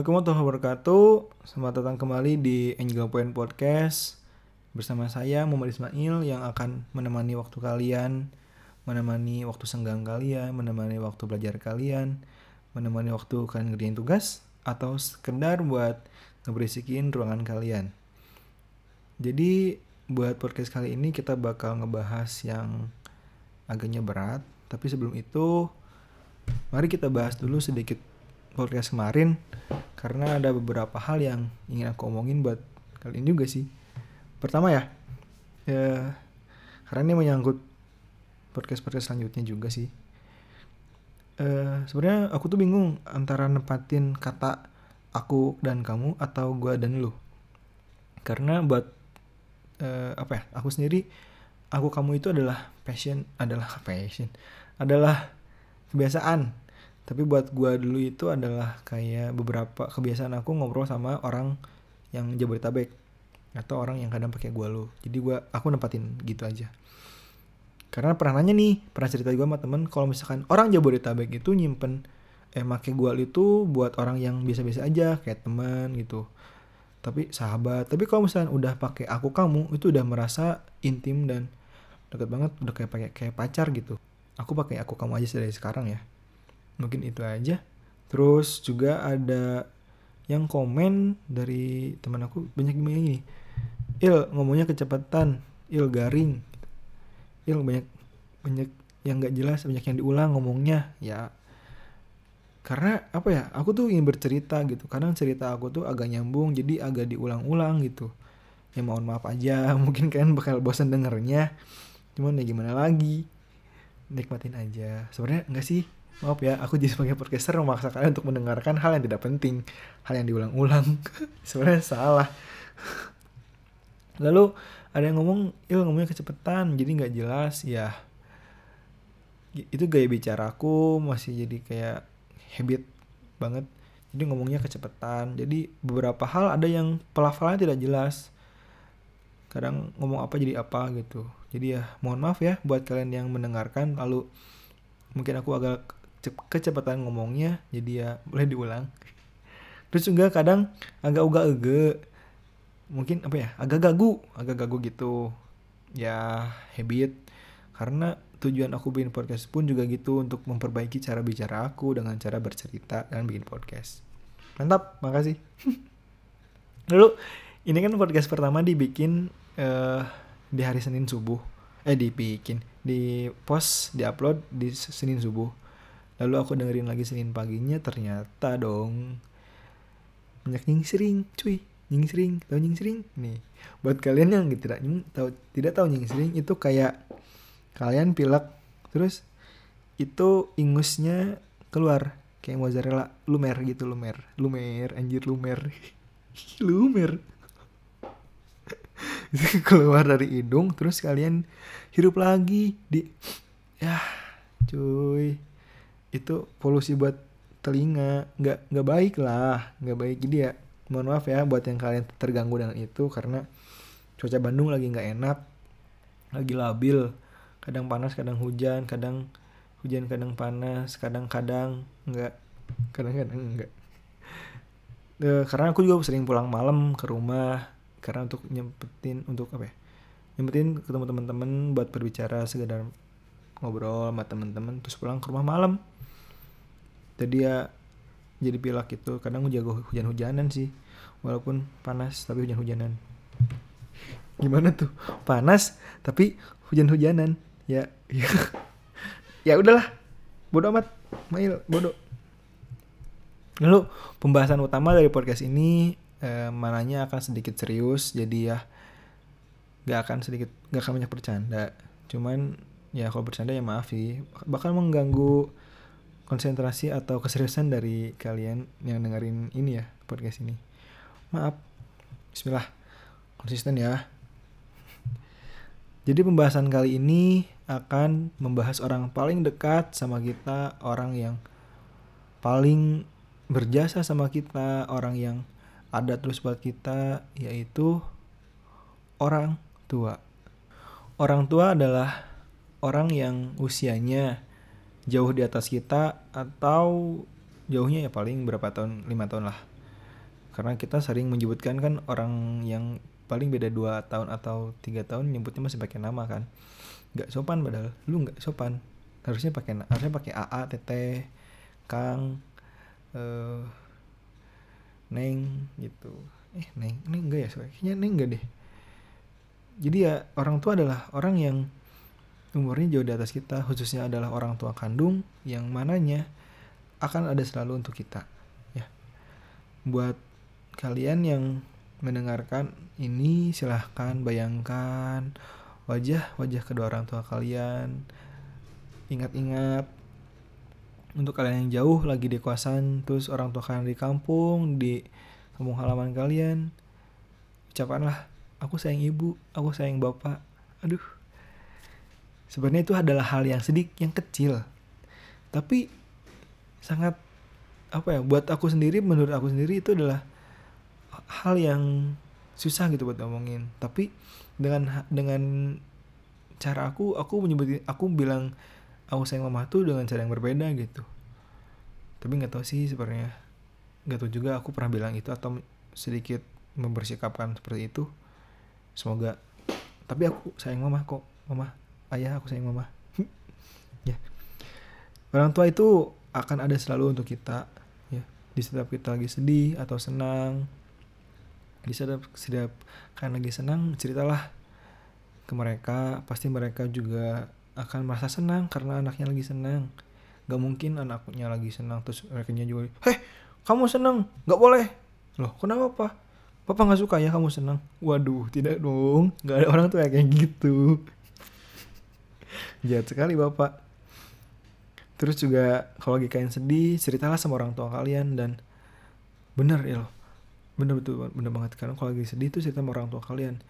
Assalamualaikum warahmatullahi wabarakatuh. Selamat datang kembali di Angel Point Podcast bersama saya Muhammad Ismail yang akan menemani waktu kalian, menemani waktu senggang kalian, menemani waktu belajar kalian, menemani waktu kalian ngerjain tugas atau sekedar buat ngeberisikin ruangan kalian. Jadi buat podcast kali ini kita bakal ngebahas yang agaknya berat, tapi sebelum itu mari kita bahas dulu sedikit podcast kemarin karena ada beberapa hal yang ingin aku omongin buat kalian juga sih. Pertama ya, ya karena ini menyangkut podcast podcast selanjutnya juga sih. Uh, sebenarnya aku tuh bingung antara nempatin kata aku dan kamu atau gua dan lu. Karena buat uh, apa ya? Aku sendiri aku kamu itu adalah passion, adalah passion, adalah kebiasaan tapi buat gua dulu itu adalah kayak beberapa kebiasaan aku ngobrol sama orang yang Jabodetabek atau orang yang kadang pakai gua lu jadi gua aku nempatin gitu aja. Karena pernah nanya nih pernah cerita gua sama temen kalau misalkan orang Jabodetabek itu nyimpen eh make gua itu buat orang yang biasa-biasa aja kayak teman gitu. Tapi sahabat tapi kalau misalkan udah pakai aku kamu itu udah merasa intim dan deket banget udah kayak pakai kayak pacar gitu. Aku pakai aku kamu aja dari sekarang ya mungkin itu aja. Terus juga ada yang komen dari teman aku banyak yang ini il ngomongnya kecepatan. Il garing. Il banyak banyak yang nggak jelas banyak yang diulang ngomongnya. Ya karena apa ya aku tuh ingin bercerita gitu. Kadang cerita aku tuh agak nyambung jadi agak diulang-ulang gitu. Ya mohon maaf aja mungkin kalian bakal bosan dengernya. Cuman ya gimana lagi nikmatin aja. Sebenarnya enggak sih maaf ya aku jadi sebagai podcaster memaksa kalian untuk mendengarkan hal yang tidak penting. Hal yang diulang-ulang. Sebenarnya salah. Lalu ada yang ngomong il ngomongnya kecepatan jadi nggak jelas. Ya itu gaya bicaraku masih jadi kayak habit banget. Jadi ngomongnya kecepatan. Jadi beberapa hal ada yang pelafalannya tidak jelas. Kadang ngomong apa jadi apa gitu. Jadi ya mohon maaf ya buat kalian yang mendengarkan. Lalu mungkin aku agak kecepatan ngomongnya jadi ya boleh diulang. Terus juga kadang agak uga ege mungkin apa ya agak gagu agak gagu gitu. Ya habit. Karena tujuan aku bikin podcast pun juga gitu untuk memperbaiki cara bicara aku dengan cara bercerita dan bikin podcast. Mantap makasih. Lalu ini kan podcast pertama dibikin uh, di hari Senin subuh. Eh dibikin di post di upload di Senin subuh Lalu aku dengerin lagi Senin paginya ternyata dong. Banyak nyingsring cuy. Nyingsring. Tahu nyingsring? Nih. Buat kalian yang tidak tahu tidak tahu nyingsring itu kayak kalian pilek terus itu ingusnya keluar. Kayak mozzarella. Lumer gitu lumer. Lumer anjir lumer. Lumer. Keluar dari hidung terus kalian hirup lagi di ya cuy itu polusi buat telinga. Nggak nggak baik lah. Nggak baik. Jadi ya mohon maaf ya buat yang kalian terganggu dengan itu karena cuaca Bandung lagi nggak enak lagi labil. Kadang panas kadang hujan kadang hujan kadang panas kadang-kadang nggak kadang-kadang enggak e, karena aku juga sering pulang malam ke rumah karena untuk nyempetin untuk apa ya nyempetin ketemu teman-teman buat berbicara sekedar ngobrol sama teman-teman terus pulang ke rumah malam. Jadi ya jadi pilak itu kadang jago hujan-hujanan sih walaupun panas tapi hujan-hujanan. Gimana tuh? Panas tapi hujan-hujanan. Ya ya, ya udahlah. Bodoh amat mail bodoh. Lalu pembahasan utama dari podcast ini eh, mananya akan sedikit serius. Jadi ya gak akan sedikit gak akan banyak bercanda. Cuman ya kalau bercanda ya maaf sih bakal mengganggu konsentrasi atau keseriusan dari kalian yang dengerin ini ya podcast ini. Maaf. Bismillah. Konsisten ya. Jadi pembahasan kali ini akan membahas orang paling dekat sama kita, orang yang paling berjasa sama kita, orang yang ada terus buat kita, yaitu orang tua. Orang tua adalah orang yang usianya jauh di atas kita atau jauhnya ya paling berapa tahun lima tahun lah. Karena kita sering menyebutkan kan orang yang paling beda dua tahun atau tiga tahun nyebutnya masih pakai nama kan. Nggak sopan padahal. Lu nggak sopan. Harusnya pakai harusnya pakai AA Teteh Kang uh, Neng gitu. Eh Neng Neng enggak ya? Kayaknya Neng enggak deh. Jadi ya orang tua adalah orang yang umurnya jauh di atas kita khususnya adalah orang tua kandung yang mananya akan ada selalu untuk kita ya. Buat kalian yang mendengarkan ini silahkan bayangkan wajah-wajah kedua orang tua kalian. Ingat-ingat untuk kalian yang jauh lagi di kosan terus orang tua kalian di kampung di kampung halaman kalian ucapkanlah aku sayang ibu aku sayang bapak. Aduh sebenarnya itu adalah hal yang sedikit yang kecil. Tapi sangat apa ya buat aku sendiri menurut aku sendiri itu adalah hal yang susah gitu buat ngomongin tapi dengan dengan cara aku aku menyebut aku bilang aku sayang mama tuh dengan cara yang berbeda gitu. Tapi nggak tahu sih sebenarnya. Nggak tahu juga aku pernah bilang itu atau sedikit mempersikapkan seperti itu. Semoga tapi aku sayang mama kok mama ayah aku sayang mama. Ya. Orang tua itu akan ada selalu untuk kita ya. Di setiap kita lagi sedih atau senang di setiap setiap kan lagi senang ceritalah ke mereka. Pasti mereka juga akan merasa senang karena anaknya lagi senang. Gak mungkin anaknya lagi senang terus mereka juga heh kamu senang? Gak boleh. Loh kenapa pak? Papa nggak suka ya kamu senang? Waduh tidak dong. Nggak ada orang tuh kayak gitu jahat sekali bapak. Terus juga kalau lagi kalian sedih ceritalah sama orang tua kalian dan bener ya loh bener betul bener banget. Karena kalau lagi sedih tuh cerita sama orang tua kalian.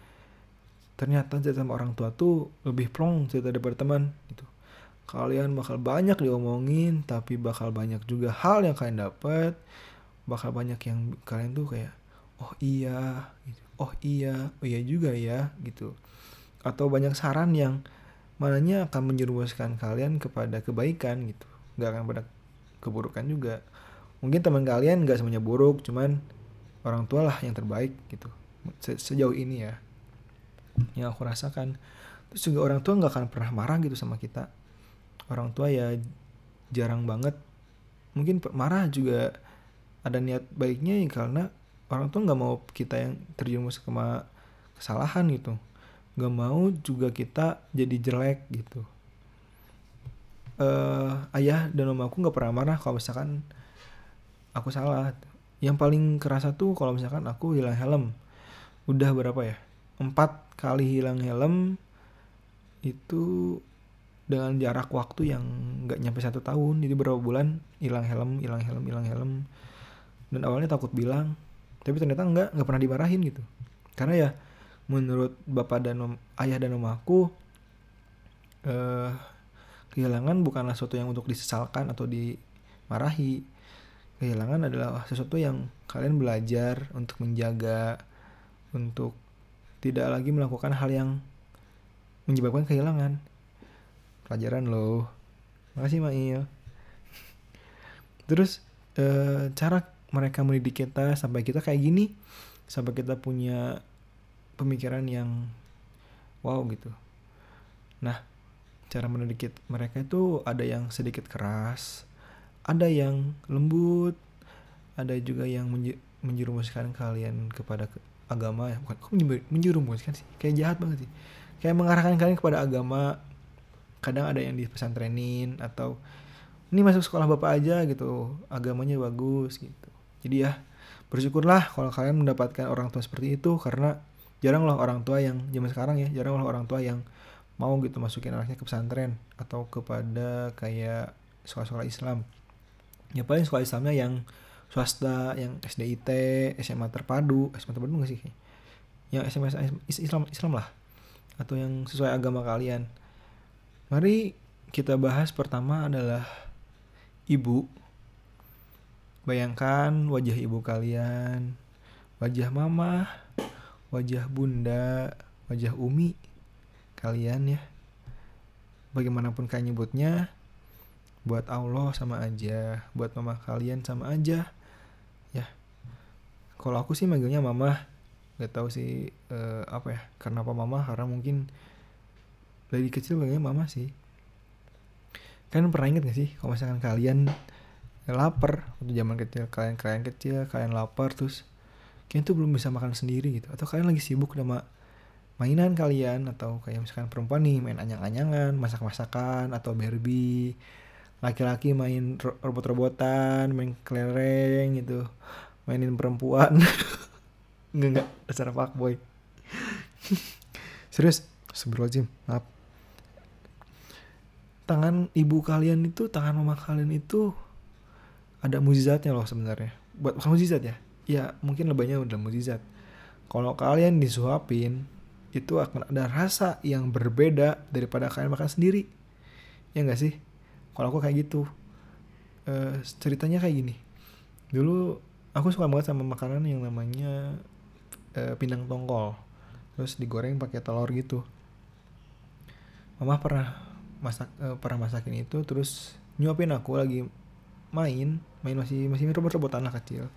Ternyata cerita sama orang tua tuh lebih plong cerita daripada teman gitu. Kalian bakal banyak diomongin tapi bakal banyak juga hal yang kalian dapat bakal banyak yang kalian tuh kayak oh iya gitu. oh iya oh iya juga ya gitu. Atau banyak saran yang mananya akan menjerumuskan kalian kepada kebaikan gitu. Nggak akan pada keburukan juga. Mungkin teman kalian nggak semuanya buruk cuman orang tua lah yang terbaik gitu. Sejauh ini ya yang aku rasakan. Terus juga orang tua nggak akan pernah marah gitu sama kita. Orang tua ya jarang banget. Mungkin marah juga ada niat baiknya ya karena orang tua nggak mau kita yang terjerumus ke kesalahan gitu nggak mau juga kita jadi jelek gitu. Uh, ayah dan om aku nggak pernah marah kalau misalkan aku salah. Yang paling kerasa tuh kalau misalkan aku hilang helm. Udah berapa ya? Empat kali hilang helm itu dengan jarak waktu yang nggak nyampe satu tahun. Jadi berapa bulan hilang helm hilang helm hilang helm. Dan awalnya takut bilang tapi ternyata nggak nggak pernah dimarahin gitu. Karena ya menurut bapak dan om, ayah dan om aku eh, kehilangan bukanlah sesuatu yang untuk disesalkan atau dimarahi kehilangan adalah sesuatu yang kalian belajar untuk menjaga untuk tidak lagi melakukan hal yang menyebabkan kehilangan. Pelajaran loh. Makasih Mail. Terus e, cara mereka mendidik kita sampai kita kayak gini, sampai kita punya pemikiran yang wow gitu. Nah, cara mendidik mereka itu ada yang sedikit keras, ada yang lembut, ada juga yang menjerumuskan kalian kepada agama ya bukan kok menjerumuskan sih? Kayak jahat banget sih. Kayak mengarahkan kalian kepada agama kadang ada yang di pesantrenin atau ini masuk sekolah bapak aja gitu. Agamanya bagus gitu. Jadi ya bersyukurlah kalau kalian mendapatkan orang tua seperti itu karena jarang loh orang tua yang zaman sekarang ya jarang loh orang tua yang mau gitu masukin anaknya ke pesantren atau kepada kayak sekolah-sekolah Islam. Ya paling sekolah Islamnya yang swasta yang SDIT SMA terpadu. SMA terpadu nggak sih? Yang SMA Islam Islam lah. Atau yang sesuai agama kalian. Mari kita bahas pertama adalah ibu. Bayangkan wajah ibu kalian. Wajah mama wajah bunda wajah umi kalian ya. Bagaimanapun kalian nyebutnya buat Allah sama aja buat mama kalian sama aja. Kalau aku sih manggilnya mama. Nggak tahu sih uh, apa ya karena apa mama? Karena mungkin dari kecil manggilnya mama sih. Kan pernah inget gak sih kalau misalkan kalian lapar waktu zaman kecil kalian kalian kecil kalian lapar terus kalian tuh belum bisa makan sendiri gitu. Atau kalian lagi sibuk sama mainan kalian atau kayak misalkan perempuan nih main anyang-anyangan masak-masakan atau Barbie. Laki-laki main robot-robotan main kelereng gitu. Mainin perempuan. Nggak nggak. Dasar boy serius? Sebelum maaf. Tangan ibu kalian itu tangan mama kalian itu ada mujizatnya loh sebenarnya. Buat bukan mujizat ya ya mungkin lebihnya udah mujizat. Kalau kalian disuapin itu akan ada rasa yang berbeda daripada kalian makan sendiri. Ya nggak sih? Kalau aku kayak gitu. Uh, ceritanya kayak gini. Dulu aku suka banget sama makanan yang namanya uh, pindang tongkol. Terus digoreng pakai telur gitu. Mama pernah masak uh, pernah masakin itu terus nyuapin aku lagi main main masih masih robot-robotan lah kecil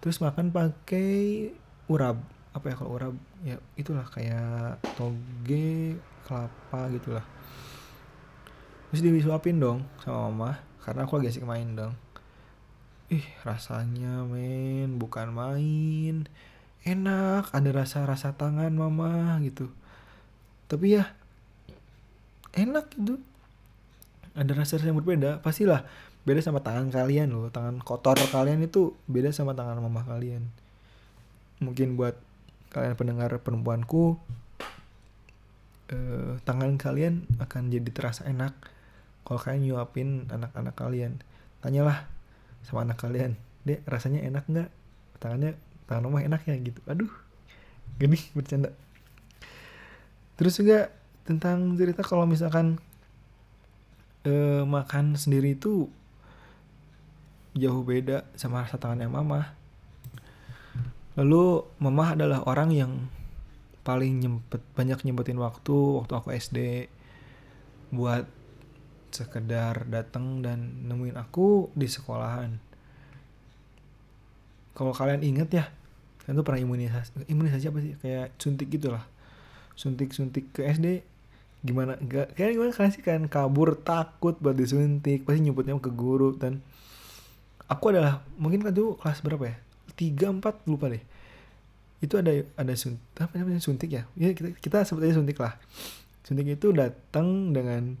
terus makan pakai urab apa ya kalau urab ya itulah kayak toge kelapa gitulah. Terus disuapin dong sama mama karena aku lagi asik main dong. Ih rasanya men bukan main. Enak ada rasa-rasa tangan mama gitu. Tapi ya enak gitu ada rasa-rasa yang berbeda. Pastilah beda sama tangan kalian loh. Tangan kotor kalian itu beda sama tangan mama kalian. Mungkin buat kalian pendengar perempuanku eh, tangan kalian akan jadi terasa enak kalau kalian nyuapin anak-anak kalian. Tanyalah sama anak kalian dek rasanya enak nggak? Tangannya tangan mama enak ya? Gitu. Aduh gini bercanda. Terus juga tentang cerita kalau misalkan eh, makan sendiri itu jauh beda sama rasa tangannya mama lalu mama adalah orang yang paling nyempet banyak nyempetin waktu waktu aku SD buat sekedar datang dan nemuin aku di sekolahan. Kalau kalian inget ya kan tuh pernah imunisasi imunisasi apa sih? Kayak suntik gitulah. Suntik suntik ke SD gimana? Gak kayak gimana kalian sih kan? Kabur takut buat disuntik pasti nyebutnya ke guru dan aku adalah mungkin kan tuh kelas berapa ya? Tiga empat lupa deh. Itu ada ada suntik apa namanya suntik ya? Ya kita kita sebutnya suntik lah. Suntik itu datang dengan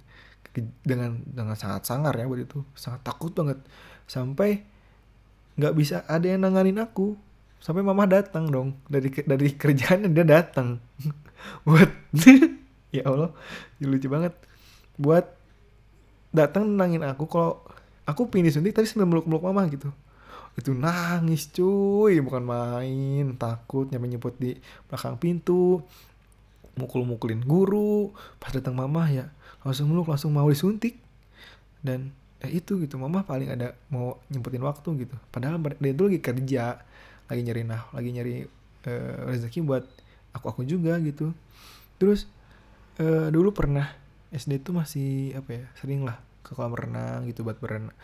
dengan dengan sangat sangar ya waktu itu. Sangat takut banget. Sampai nggak bisa ada yang nanganin aku. Sampai mama datang dong. Dari dari kerjaan dia datang. Buat ya allah lucu banget. Buat datang nangin aku kalau aku pingin disuntik tapi sambil meluk-meluk mama gitu. Itu nangis cuy. Bukan main takut nyampe nyebut di belakang pintu. Mukul-mukulin guru. Pas datang mama ya langsung meluk langsung mau disuntik. Dan ya itu gitu mama paling ada mau nyempetin waktu gitu. Padahal dia itu lagi kerja lagi nyari nah lagi nyari uh, rezeki buat aku aku juga gitu. Terus uh, dulu pernah SD itu masih apa ya sering lah ke kolam renang gitu buat berenang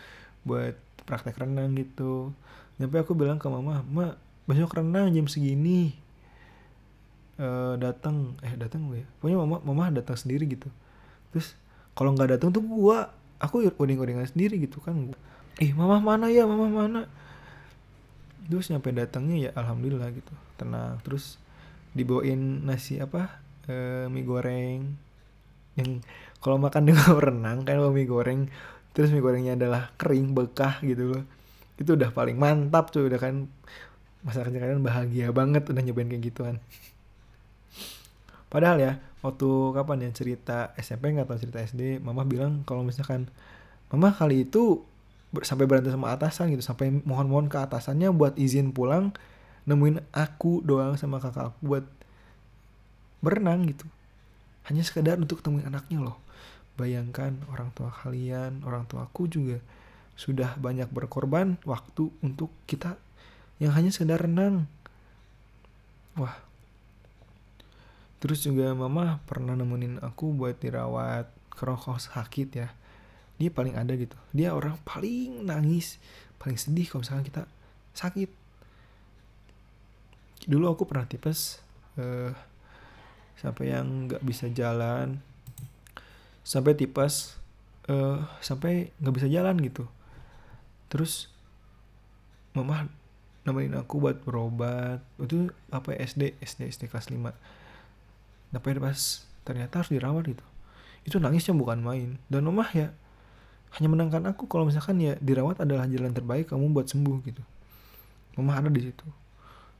buat praktek renang gitu. Sampai aku bilang ke mama ma besok renang jam segini. Uh, datang eh datang gue ya? Pokoknya mama mama datang sendiri gitu. Terus kalau nggak datang tuh gua aku uding-udingan sendiri gitu kan. Eh mama mana ya? Mama mana? Terus nyampe datangnya ya alhamdulillah gitu tenang. Terus dibawain nasi apa e, mie goreng yang kalau makan di kolam renang kan mie goreng terus mie gorengnya adalah kering bekah gitu loh. Itu udah paling mantap tuh udah kan kecil kalian bahagia banget udah nyobain kayak gituan. Padahal ya waktu kapan ya cerita SMP nggak tahu cerita SD mama bilang kalau misalkan mama kali itu sampai berantem sama atasan gitu sampai mohon-mohon ke atasannya buat izin pulang nemuin aku doang sama kakak aku buat berenang gitu. Hanya sekedar untuk temuin anaknya loh. Bayangkan orang tua kalian, orang tua aku juga sudah banyak berkorban waktu untuk kita yang hanya sekedar renang. Wah. Terus juga mama pernah nemenin aku buat dirawat kerokok sakit ya. Dia paling ada gitu. Dia orang paling nangis, paling sedih kalau misalkan kita sakit. dulu aku pernah tipes uh, sampai yang nggak bisa jalan sampai tipes uh, sampai nggak bisa jalan gitu. Terus mama nemenin aku buat berobat. Itu apa ya, SD SD SD kelas 5 tapi pas ternyata harus dirawat gitu. Itu nangisnya bukan main. Dan mama ya hanya menangkan aku kalau misalkan ya dirawat adalah jalan terbaik kamu buat sembuh gitu. Mama ada di situ.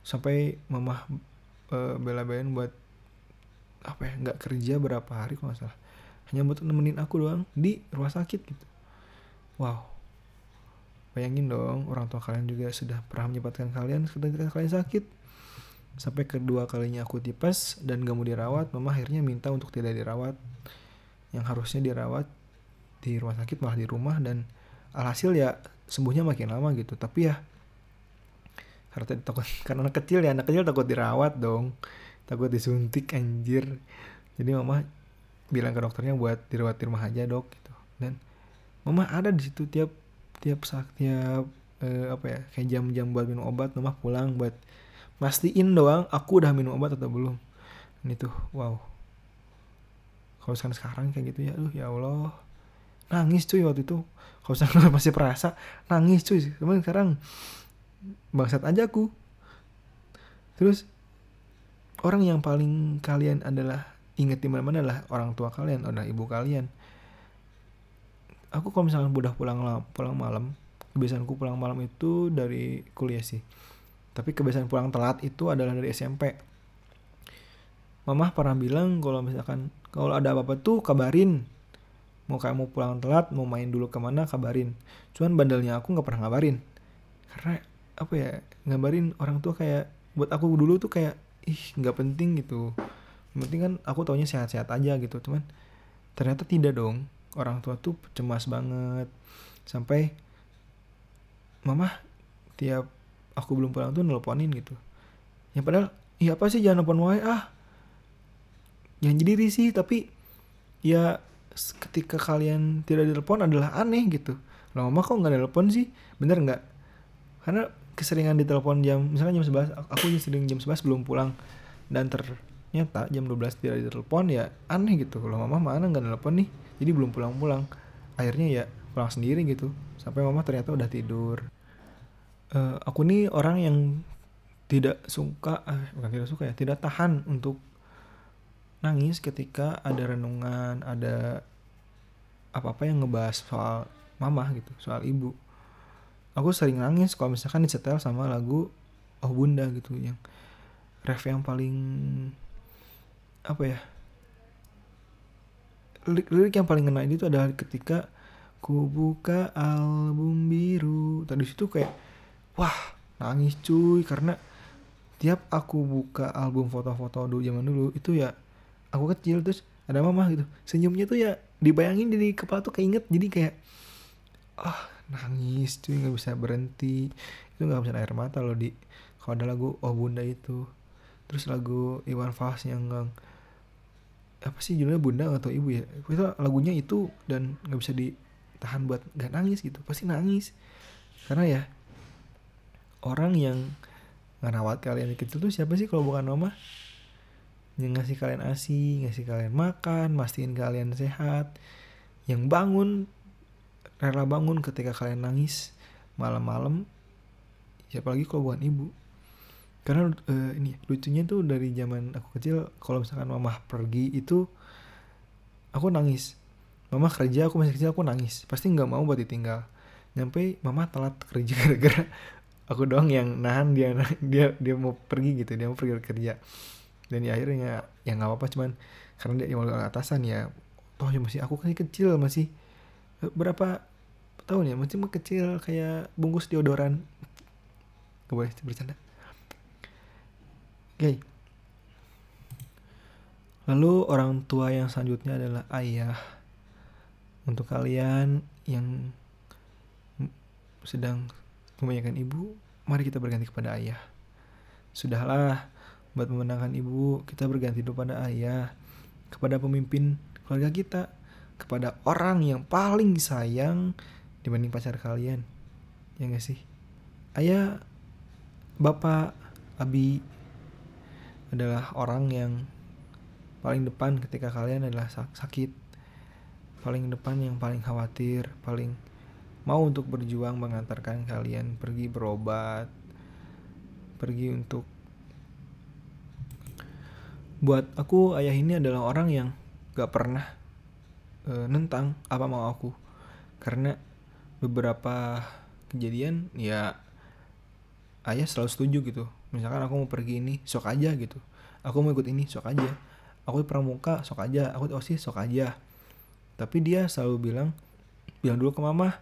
Sampai mama uh, bela-belain buat apa ya? Nggak kerja berapa hari kalau nggak salah hanya buat nemenin aku doang di rumah sakit gitu. Wow. Bayangin dong orang tua kalian juga sudah pernah menyebabkan kalian ketika kalian sakit. Sampai kedua kalinya aku tipes dan gak mau dirawat mama akhirnya minta untuk tidak dirawat. Yang harusnya dirawat di rumah sakit malah di rumah dan alhasil ya sembuhnya makin lama gitu. Tapi ya karena takut karena anak kecil ya anak kecil takut dirawat dong. Takut disuntik anjir. Jadi mama bilang ke dokternya buat dirawat di rumah aja dok gitu. Dan mama ada di situ tiap tiap saat tiap eh, apa ya kayak jam-jam buat minum obat mama pulang buat mastiin doang aku udah minum obat atau belum. Ini tuh wow. Kalau sekarang sekarang kayak gitu ya aduh ya Allah. Nangis cuy waktu itu. Kalau sekarang masih perasa nangis cuy. Cuman sekarang bangsat aja aku. Terus orang yang paling kalian adalah inget di mana-mana adalah orang tua kalian, adalah ibu kalian. Aku kalau misalnya udah pulang pulang malam, kebiasaanku pulang malam itu dari kuliah sih. Tapi kebiasaan pulang telat itu adalah dari SMP. Mama pernah bilang kalau misalkan kalau ada apa-apa tuh kabarin. Mau kamu pulang telat, mau main dulu ke mana kabarin. Cuman bandelnya aku nggak pernah ngabarin. Karena apa ya ngabarin orang tua kayak buat aku dulu tuh kayak ih nggak penting gitu penting kan aku taunya sehat-sehat aja gitu cuman ternyata tidak dong. Orang tua tuh cemas banget. Sampai mama tiap aku belum pulang tuh nelponin gitu. Ya padahal iya apa sih? Jangan nelpon wae ah. Yang jadi risih tapi ya ketika kalian tidak telepon adalah aneh gitu. Lah mama kok nggak telepon sih? Bener nggak? Karena keseringan ditelepon jam misalnya jam 11 aku sering jam 11 belum pulang. Dan ter nyata jam 12 tidak ditelepon ya aneh gitu. Kalau mama mana nggak telepon nih. Jadi belum pulang-pulang. Akhirnya ya pulang sendiri gitu. Sampai mama ternyata udah tidur. Uh, aku nih orang yang tidak suka eh, bukan tidak suka ya tidak tahan untuk nangis ketika ada renungan ada apa-apa yang ngebahas soal mama gitu soal ibu. Aku sering nangis kalau misalkan disetel sama lagu oh bunda gitu yang ref yang paling apa ya lirik, yang paling ngena itu adalah ketika ku buka album biru. Tadi situ kayak wah nangis cuy karena tiap aku buka album foto-foto dulu zaman dulu itu ya aku kecil terus ada mama gitu senyumnya tuh ya dibayangin di kepala tuh keinget jadi kayak ah oh, nangis cuy nggak bisa berhenti. Itu nggak bisa air mata loh di. Kalau ada lagu oh bunda itu terus lagu Iwan Fals yang apa sih judulnya bunda atau ibu ya? Itu lagunya itu dan nggak bisa ditahan buat nggak nangis gitu. Pasti nangis. Karena ya orang yang ngerawat kalian kecil tuh siapa sih kalau bukan mama? Yang ngasih kalian asi ngasih kalian makan mastiin kalian sehat. Yang bangun rela bangun ketika kalian nangis malam-malam. Siapa lagi kalau bukan ibu karena uh, ini lucunya tuh dari zaman aku kecil kalau misalkan mama pergi itu aku nangis. Mama kerja aku masih kecil aku nangis. Pasti nggak mau buat ditinggal. Nyampe mama telat kerja gara-gara aku doang yang nahan dia dia dia mau pergi gitu dia mau pergi kerja. Dan di akhirnya ya nggak apa-apa cuman karena dia yang atasan ya toh ya masih aku kan kecil masih eh, berapa tahun ya? Masih kecil kayak bungkus deodoran. Gak boleh bercanda Oke. Lalu orang tua yang selanjutnya adalah ayah. Untuk kalian yang sedang memenangkan ibu, mari kita berganti kepada ayah. Sudahlah, buat memenangkan ibu, kita berganti kepada ayah, kepada pemimpin keluarga kita, kepada orang yang paling sayang dibanding pacar kalian. Ya gak sih? Ayah, bapak, abi, adalah orang yang paling depan ketika kalian adalah sakit. Paling depan yang paling khawatir paling mau untuk berjuang mengantarkan kalian pergi berobat pergi untuk buat aku ayah ini adalah orang yang gak pernah e, nentang apa mau aku. Karena beberapa kejadian ya ayah selalu setuju gitu misalkan aku mau pergi ini sok aja gitu. Aku mau ikut ini sok aja. Aku pramuka sok aja. Aku osis sok aja. Tapi dia selalu bilang bilang dulu ke mama.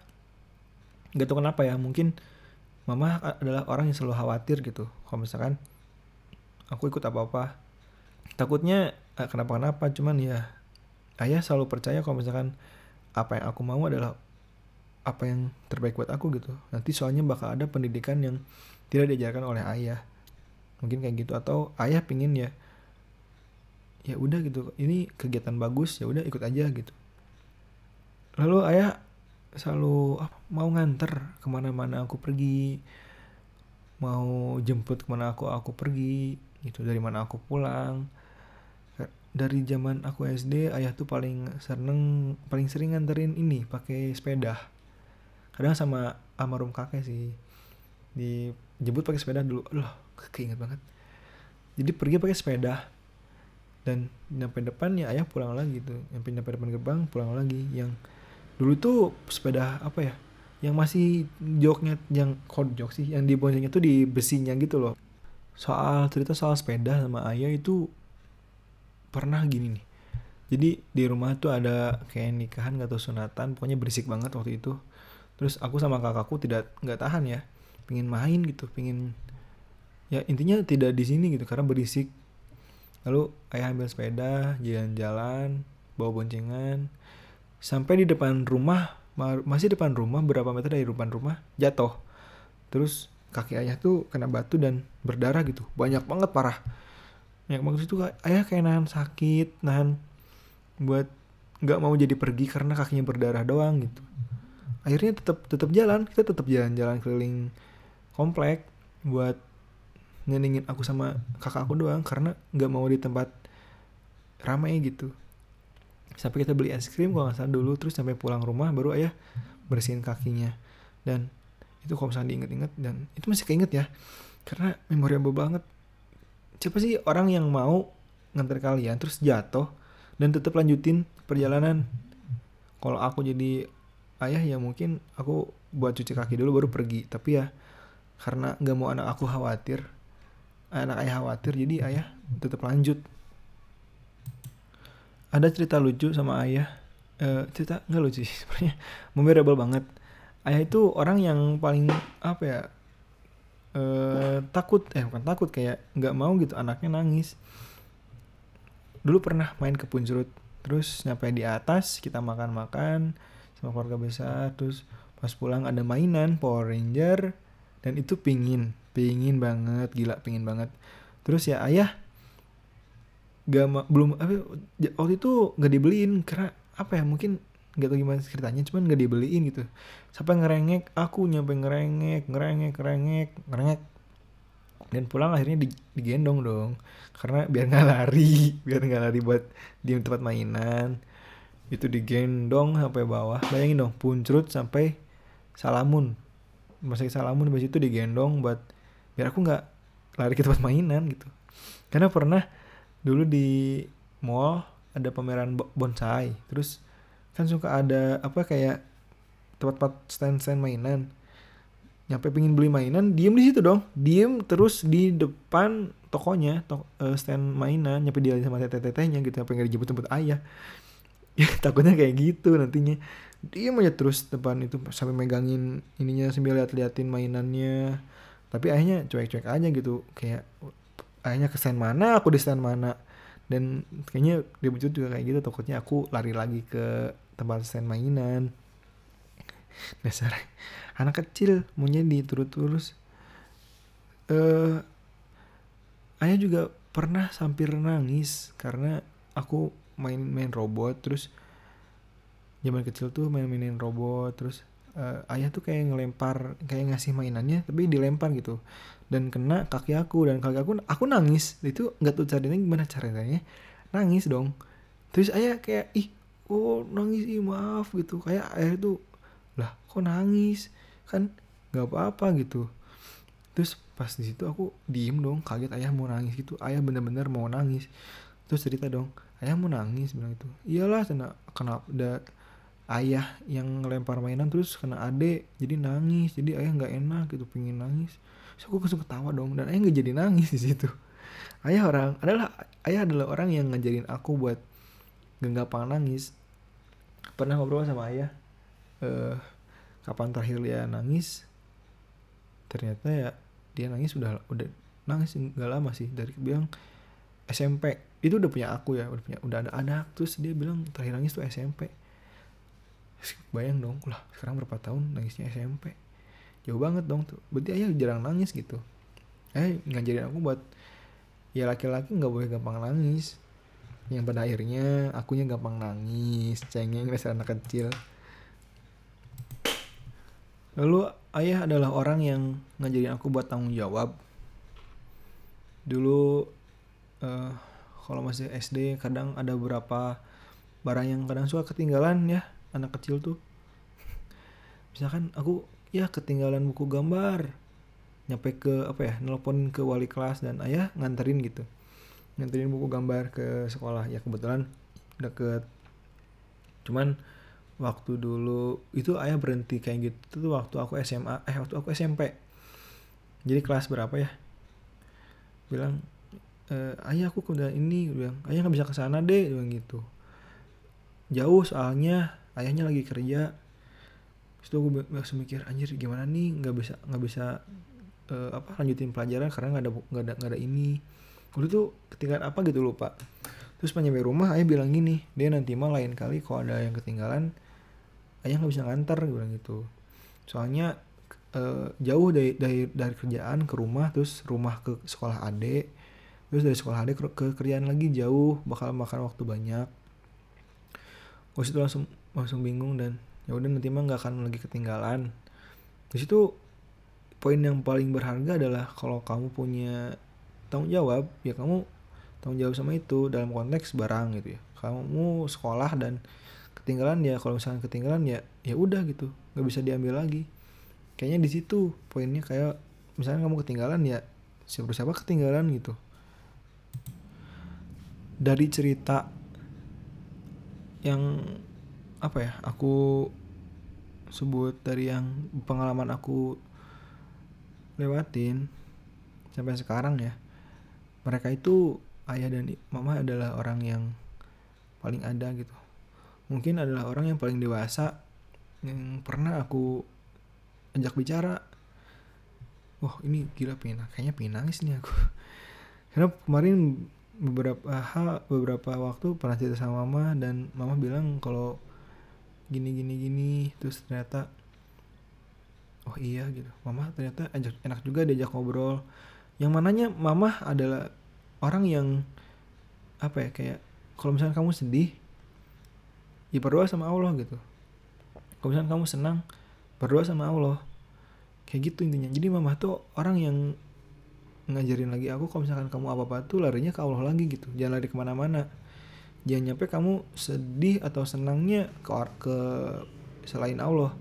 Gak tau kenapa ya mungkin mama adalah orang yang selalu khawatir gitu. Kalau misalkan aku ikut apa-apa. Takutnya eh, kenapa-kenapa? Cuman ya ayah selalu percaya kalau misalkan apa yang aku mau adalah apa yang terbaik buat aku gitu. Nanti soalnya bakal ada pendidikan yang tidak diajarkan oleh ayah mungkin kayak gitu. Atau ayah pingin ya ya udah gitu ini kegiatan bagus ya udah ikut aja gitu. Lalu ayah selalu apa, mau nganter ke mana-mana aku pergi mau jemput ke mana aku aku pergi gitu dari mana aku pulang. Dari zaman aku SD ayah tuh paling seneng paling sering nganterin ini pakai sepeda. Kadang sama almarhum kakek sih dijemput pakai sepeda dulu. Loh keinget banget. Jadi pergi pakai sepeda. Dan nyampe depan ya ayah pulang lagi tuh. Nyampe nyampe depan gerbang pulang lagi. Yang dulu tuh sepeda apa ya? Yang masih joknya yang kod jok sih? Yang di boncengnya tuh di besinya gitu loh. Soal cerita soal sepeda sama ayah itu pernah gini nih. Jadi di rumah tuh ada kayak nikahan atau sunatan pokoknya berisik banget waktu itu. Terus aku sama kakakku tidak nggak tahan ya. Pingin main gitu pingin ya intinya tidak di sini gitu karena berisik. Lalu ayah ambil sepeda jalan-jalan bawa boncengan. Sampai di depan rumah masih depan rumah berapa meter dari depan rumah jatuh. Terus kaki ayah tuh kena batu dan berdarah gitu. Banyak banget parah. Banyak banget. Itu ayah kayak nahan sakit nahan buat nggak mau jadi pergi karena kakinya berdarah doang gitu. Akhirnya tetap tetap jalan. Kita tetap jalan-jalan keliling komplek buat nyenengin aku sama kakak aku doang karena nggak mau di tempat ramai gitu. Sampai kita beli es krim kalau nggak salah dulu terus sampai pulang rumah baru ayah bersihin kakinya. Dan itu kalau misalnya diinget-inget dan itu masih keinget ya karena memorable banget. Siapa sih orang yang mau nganter kalian terus jatuh dan tetap lanjutin perjalanan? Kalau aku jadi ayah ya mungkin aku buat cuci kaki dulu baru pergi. Tapi ya karena nggak mau anak aku khawatir anak ayah khawatir jadi ayah tetap lanjut. Ada cerita lucu sama ayah. Uh, cerita nggak lucu sih sebenarnya. Memorable banget. Ayah itu orang yang paling apa ya uh, takut. Eh bukan takut kayak nggak mau gitu anaknya nangis. Dulu pernah main ke punjurut terus nyampe di atas kita makan-makan sama keluarga besar. Terus pas pulang ada mainan Power Ranger dan itu pingin pingin banget gila pingin banget. Terus ya ayah gak belum apa waktu itu nggak dibeliin karena apa ya mungkin nggak tahu gimana ceritanya cuman nggak dibeliin gitu. Sampai ngerengek aku nyampe ngerengek ngerengek ngerengek ngerengek. Dan pulang akhirnya digendong dong karena biar nggak lari biar nggak lari buat di tempat mainan. Itu digendong sampai bawah bayangin dong puncrut sampai salamun. Masih salamun habis itu digendong buat biar aku nggak lari ke tempat mainan gitu. Karena pernah dulu di mall ada pameran bonsai. Terus kan suka ada apa kayak tempat-tempat stand-stand mainan. Nyampe pingin beli mainan diem di situ dong. Diem terus di depan tokonya to uh, stand mainan nyampe dia sama teteh-tetehnya gitu sampai nggak dijemput jemput ayah. Ya takutnya kayak gitu nantinya. Diem aja terus depan itu sampai megangin ininya sambil lihat-liatin mainannya tapi ayahnya cuek-cuek aja gitu kayak ayahnya ke stand mana aku di stand mana. Dan kayaknya dia bujut juga kayak gitu takutnya aku lari lagi ke tempat stand mainan. Dasar anak kecil maunya diturut terus. Eh uh, ayah juga pernah hampir nangis karena aku main main robot terus zaman kecil tuh main mainin robot terus uh, ayah tuh kayak ngelempar kayak ngasih mainannya tapi dilempar gitu. Dan kena kaki aku dan kaki aku aku nangis. Itu nggak tahu caranya gimana caranya. Nangis dong. Terus ayah kayak ih oh nangis ih maaf gitu. Kayak ayah itu lah kok nangis? Kan nggak apa-apa gitu. Terus pas di situ aku diem dong kaget ayah mau nangis gitu. Ayah bener-bener mau nangis. Terus cerita dong ayah mau nangis bilang itu iyalah kena kena udah ayah yang ngelempar mainan terus kena ade jadi nangis jadi ayah nggak enak gitu pengen nangis. So aku langsung ketawa dong dan ayah nggak jadi nangis di situ. Ayah orang adalah ayah adalah orang yang ngajarin aku buat gak gampang nangis. Pernah ngobrol sama ayah uh, kapan terakhir dia nangis? Ternyata ya dia nangis udah udah nangis nggak lama sih dari bilang SMP itu udah punya aku ya udah punya udah ada anak terus dia bilang terakhir nangis tuh SMP bayang dong lah sekarang berapa tahun nangisnya SMP jauh banget dong tuh. Berarti ayah jarang nangis gitu. Eh ngajarin aku buat ya laki-laki nggak boleh gampang nangis. Yang pada akhirnya akunya gampang nangis cengeng dasar anak kecil. Lalu ayah adalah orang yang ngajarin aku buat tanggung jawab. Dulu uh, kalau masih SD kadang ada beberapa barang yang kadang suka ketinggalan ya anak kecil tuh. Misalkan aku ya ketinggalan buku gambar. Nyampe ke apa ya nelpon ke wali kelas dan ayah nganterin gitu. Nganterin buku gambar ke sekolah. Ya kebetulan deket. Cuman waktu dulu itu ayah berhenti kayak gitu tuh waktu aku SMA eh waktu aku SMP jadi kelas berapa ya? Bilang e, ayah aku udah ini. Bilang ayah nggak bisa ke sana deh. Bilang gitu. Jauh soalnya ayahnya lagi kerja. Itu gue langsung mikir anjir gimana nih? Nggak bisa nggak bisa uh, apa lanjutin pelajaran karena nggak ada nggak ada nggak ada ini. Waktu itu ketinggalan apa gitu lupa. Terus pas nyampe rumah ayah bilang gini dia nanti mah lain kali kalau ada yang ketinggalan ayah nggak bisa nganter gue bilang gitu. Soalnya uh, jauh dari, dari dari kerjaan ke rumah terus rumah ke sekolah adik terus dari sekolah adik ke, ke kerjaan lagi jauh bakal makan waktu banyak. Gue situ langsung langsung bingung dan ya udah nanti mah nggak akan lagi ketinggalan. Di situ poin yang paling berharga adalah kalau kamu punya tanggung jawab ya kamu tanggung jawab sama itu dalam konteks barang gitu ya. Kamu sekolah dan ketinggalan ya kalau misalnya ketinggalan ya ya udah gitu nggak bisa diambil lagi. Kayaknya di situ poinnya kayak misalnya kamu ketinggalan ya siapa siapa ketinggalan gitu. Dari cerita yang apa ya aku sebut dari yang pengalaman aku lewatin sampai sekarang ya mereka itu ayah dan mama adalah orang yang paling ada gitu. Mungkin adalah orang yang paling dewasa yang pernah aku ajak bicara wah ini gila pina. Kayaknya pinangis nih aku. Karena kemarin beberapa hal beberapa waktu pernah cerita sama mama dan mama bilang kalau gini gini gini terus ternyata oh iya gitu. Mama ternyata ajak enak juga diajak ngobrol. Yang mananya mama adalah orang yang apa ya kayak kalau misalnya kamu sedih ya berdoa sama Allah gitu. Kalau misalnya kamu senang berdoa sama Allah. Kayak gitu intinya. Jadi mama tuh orang yang ngajarin lagi aku kalau misalkan kamu apa-apa tuh larinya ke Allah lagi gitu. Jangan lari ke mana-mana jangan nyampe kamu sedih atau senangnya ke, ke selain Allah.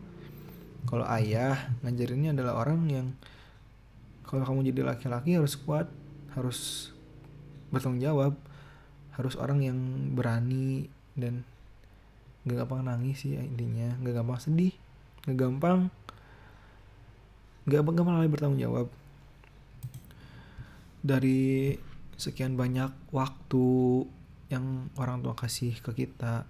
Kalau ayah ngajarinnya adalah orang yang kalau kamu jadi laki-laki harus kuat harus bertanggung jawab harus orang yang berani dan gak gampang nangis sih intinya gak gampang sedih gak gampang gak gampang lagi bertanggung jawab. Dari sekian banyak waktu yang orang tua kasih ke kita.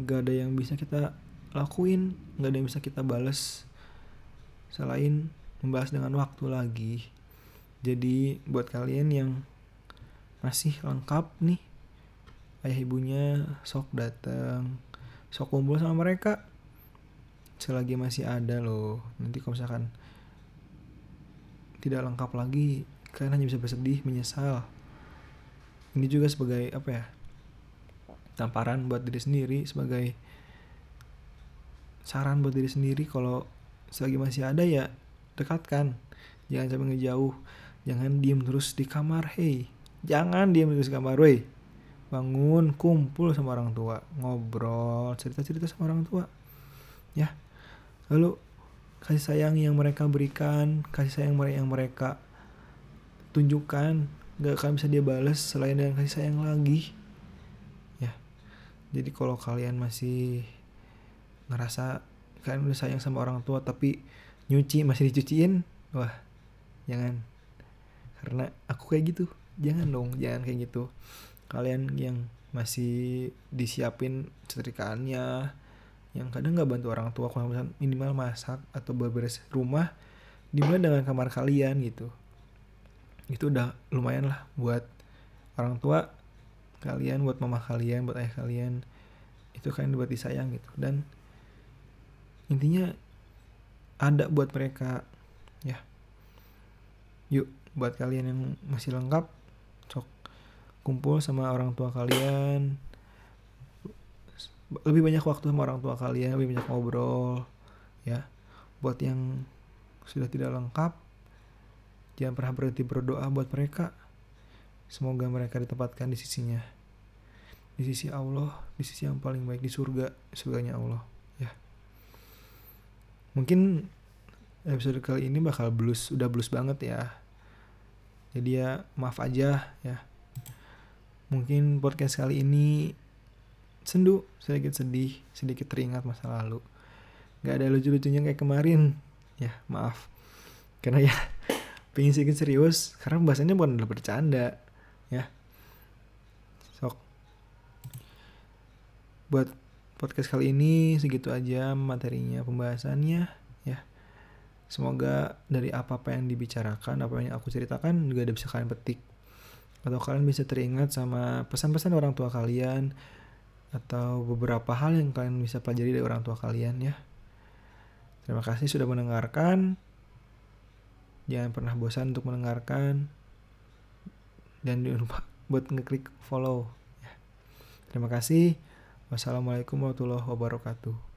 Gak ada yang bisa kita lakuin gak ada yang bisa kita balas selain membahas dengan waktu lagi. Jadi buat kalian yang masih lengkap nih ayah ibunya sok datang sok kumpul sama mereka selagi masih ada loh. Nanti kalau misalkan tidak lengkap lagi kalian hanya bisa bersedih menyesal ini juga sebagai apa ya tamparan buat diri sendiri sebagai saran buat diri sendiri kalau selagi masih ada ya dekatkan. Jangan sampai ngejauh. Jangan diem terus di kamar hey. Jangan diem terus di kamar weh bangun kumpul sama orang tua. Ngobrol cerita cerita sama orang tua. Ya. Lalu kasih sayang yang mereka berikan kasih sayang yang mereka tunjukkan gak akan bisa dia balas selain dengan kasih sayang lagi. Ya. Jadi kalau kalian masih ngerasa kalian udah sayang sama orang tua tapi nyuci masih dicuciin wah jangan. Karena aku kayak gitu. Jangan dong jangan kayak gitu. Kalian yang masih disiapin setrikaannya yang kadang nggak bantu orang tua kalau minimal masak atau beberes rumah dimulai dengan kamar kalian gitu itu udah lumayan lah buat orang tua kalian buat mama kalian buat ayah kalian. Itu kan buat disayang gitu. Dan intinya ada buat mereka ya. Yuk buat kalian yang masih lengkap cok kumpul sama orang tua kalian. Lebih banyak waktu sama orang tua kalian lebih banyak ngobrol ya. Buat yang sudah tidak lengkap Jangan pernah berhenti berdoa buat mereka. Semoga mereka ditempatkan di sisinya. Di sisi Allah, di sisi yang paling baik di surga, surganya Allah, ya. Mungkin episode kali ini bakal blues, udah blues banget ya. Jadi ya maaf aja ya. Mungkin podcast kali ini sendu, sedikit sedih, sedikit teringat masa lalu. Gak ada lucu-lucunya kayak kemarin. Ya, maaf. Karena ya pengen sedikit serius karena bahasanya bukan udah bercanda ya. Sok. Buat podcast kali ini segitu aja materinya pembahasannya ya. Semoga dari apa apa yang dibicarakan apa yang aku ceritakan juga ada bisa kalian petik. Atau kalian bisa teringat sama pesan-pesan orang tua kalian atau beberapa hal yang kalian bisa pelajari dari orang tua kalian ya. Terima kasih sudah mendengarkan Jangan pernah bosan untuk mendengarkan dan jangan lupa buat ngeklik follow. Ya. Terima kasih. Wassalamualaikum warahmatullahi wabarakatuh.